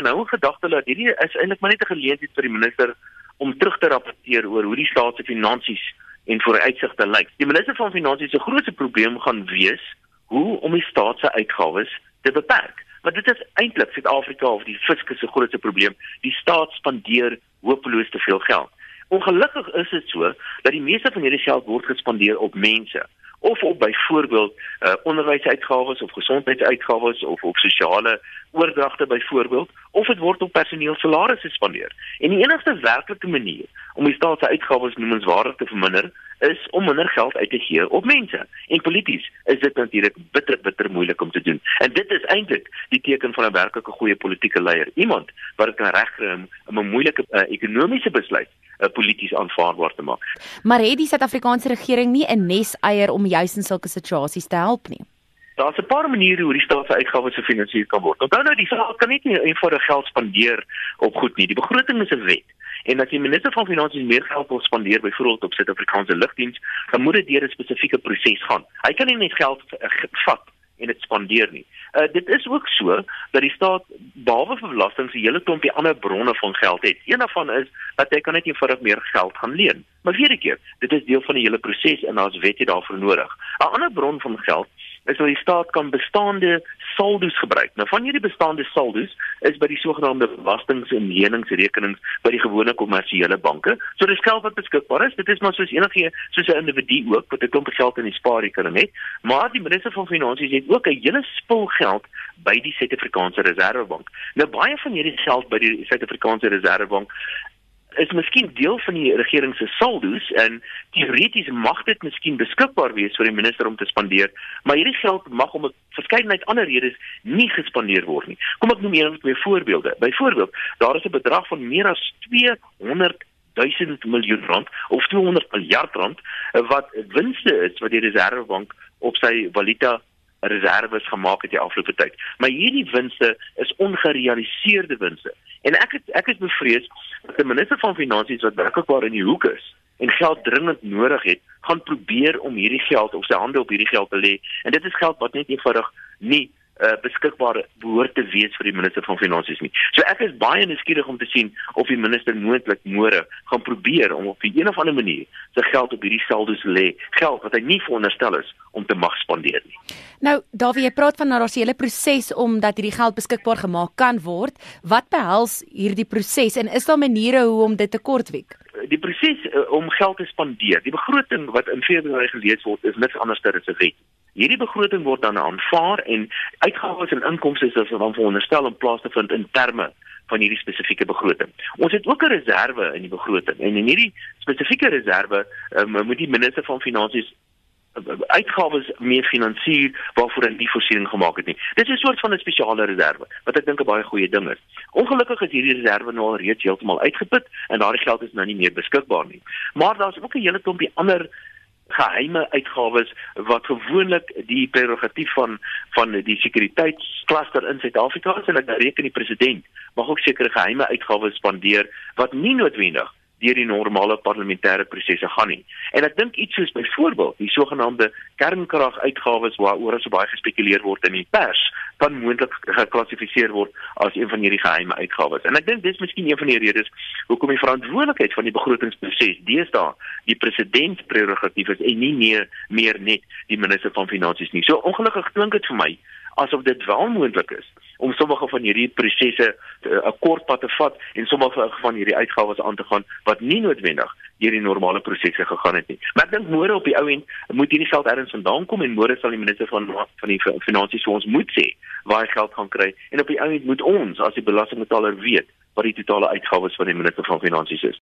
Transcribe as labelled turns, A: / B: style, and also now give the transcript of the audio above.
A: Nou 'n gedagte dat hierdie is eintlik maar net 'n geleentheid vir die minister om terug te rapporteer oor hoe die staat se finansies en vooruitsigte lyk. Die minister van finansies se grootste probleem gaan wees hoe om die staat se uitgawes te beperk. Maar dit is eintlik Suid-Afrika of die fiskus se grootste probleem. Die staat spandeer hopeloos te veel geld. Ongelukkig is dit so dat die meeste van hierdie geld word gespandeer op mense of op byvoorbeeld uh, onderwysuitgawes of gesondheidsuitgawes of op sosiale oordragte byvoorbeeld of dit word op personeel salarisse spandeer. En die enigste werklike manier om die staat se uitgawes noemenswaardig te verminder is om minder geld uit te gee op mense. En polities is dit natuurlik bitter bitter moeilik om te doen. En dit is eintlik die teken van 'n werklike goeie politieke leier. Iemand wat kan regkry om 'n moeilike uh, ekonomiese besluit uh, polities aanvaarbaar te maak.
B: Maar het die Suid-Afrikaanse regering nie 'n neseier om juis in sulke situasies te help nie?
A: Daar's 'n paar maniere hoe die staat se uitgawes gefinansier kan word. Onthou nou, die staat kan nie net eenvoudig geld spandeer op goed nie. Die begroting is 'n wet. En as die minister van finansies meer geld wil spandeer byvoorbeeld op Suid-Afrikaanse lugdiens, dan moet dit deur 'n spesifieke proses gaan. Hy kan nie net geld uh, vat en dit spandeer nie. Uh, dit is ook so dat die staat behalwe vir belasting se hele klompie ander bronne van geld het. Een daarvan is dat hy kan net eenvoudig meer geld gaan leen. Maar weer 'n keer, dit is deel van die hele proses en daar's wette daarvoor nodig. 'n Ander bron van geld is dat die staat kan bestaande saldos gebruik. Nou van hierdie bestaande saldos is by die sogenaamde belastings en leningsrekenings by die gewone kommersiële banke. So dis geld wat beskikbaar is. Dit is maar soos enige soos 'n individu ook wat 'n klomp geld in die spaarrekening het. Maar die minister van finansies het ook 'n hele spul geld by die Suid-Afrikaanse Reserwebank. Nou baie van hierdie geld by die Suid-Afrikaanse Reserwebank is miskien deel van die regering se saldo's en teoreties mag dit miskien beskikbaar wees vir die minister om te spandeer, maar hierdie geld mag om 'n verskeidenheid ander redes nie gespandeer word nie. Kom ek noem een of twee voorbeelde. Byvoorbeeld, daar is 'n bedrag van meer as 200 1000 miljoen rand of 200 miljard rand wat winste is wat die Reserwebank op sy valuta reserves gemaak het die afgelope tyd. Maar hierdie winste is ongerealiseerde winste. En ek het, ek is bevrees dat die minister van finansies wat werklikwaar in die hoek is en geld dringend nodig het, gaan probeer om hierdie geld of sy hande op hierdie geld te lê. En dit is geld wat net eenvoudig nie uh, beskikbaar behoort te wees vir die minister van finansies nie. So ek is baie nuuskierig om te sien of die minister moontlik môre gaan probeer om op 'n of ander manier sy geld op hierdie saldos lê, geld wat hy nie veronderstel is om te mag spandeer nie.
B: Nou, Davie, jy praat van 'n rasiële proses om dat hierdie geld beskikbaar gemaak kan word. Wat behels hierdie proses en is daar maniere hoe om dit te kortwiek?
A: Die proses uh, om geld te spandeer, die begroting wat in Februarie gelees word, is niks anders as 'n wet. Hierdie begroting word dan aanvaar en uitgawes en inkomste is dan veronderstel om plaas te vind in terme van hierdie spesifieke begroting. Ons het ook 'n reserve in die begroting en in hierdie spesifieke reserve um, moet die minister van finansies eh, uitgawes meer finansier waarvoor hy nie voorsiening gemaak het nie. Dit is 'n soort van 'n spesiale reserve wat ek dink 'n baie goeie ding is. Ongelukkig is hierdie reserve nou al reeds heeltemal uitgeput en daardie geld is nou nie meer beskikbaar nie. Maar daar's ook 'n hele klompie ander geheime uitgawes wat gewoonlik die prerogatief van van die sekuriteitskluster in Suid-Afrika is en ek reken die president mag ook sekere geheime uitgawes spandeer wat nie noodwendig deur die normale parlementêre prosesse gaan nie. En ek dink iets soos byvoorbeeld die sogenaamde kernkraguitgawes waaroor so baie gespekuleer word in die pers kan moontlik geklassifiseer word as een van hierdie geheime uitgawes. En ek dink dis miskien een van die redes hoekom die verantwoordelikheid van die begrotingsproses deesdae die president prerogatief is en nie meer meer net die minister van finansies nie. So ongelukkig klink dit vir my asof dit wel moontlik is om sommige van hierdie prosesse eh, 'n kort pad te vat en sommige van hierdie uitgawes aan te gaan wat nie noodwendig deur die normale prosesse gegaan het nie. Maar ek dink môre op die ou end moet hierdie geld ergens vandaan kom en môre sal die minister van van die finansies vir ons moet sê waar geld gaan kry en op die ou end moet ons as die belastingbetaler weet wat die totale uitgawes van die minister van finansies is.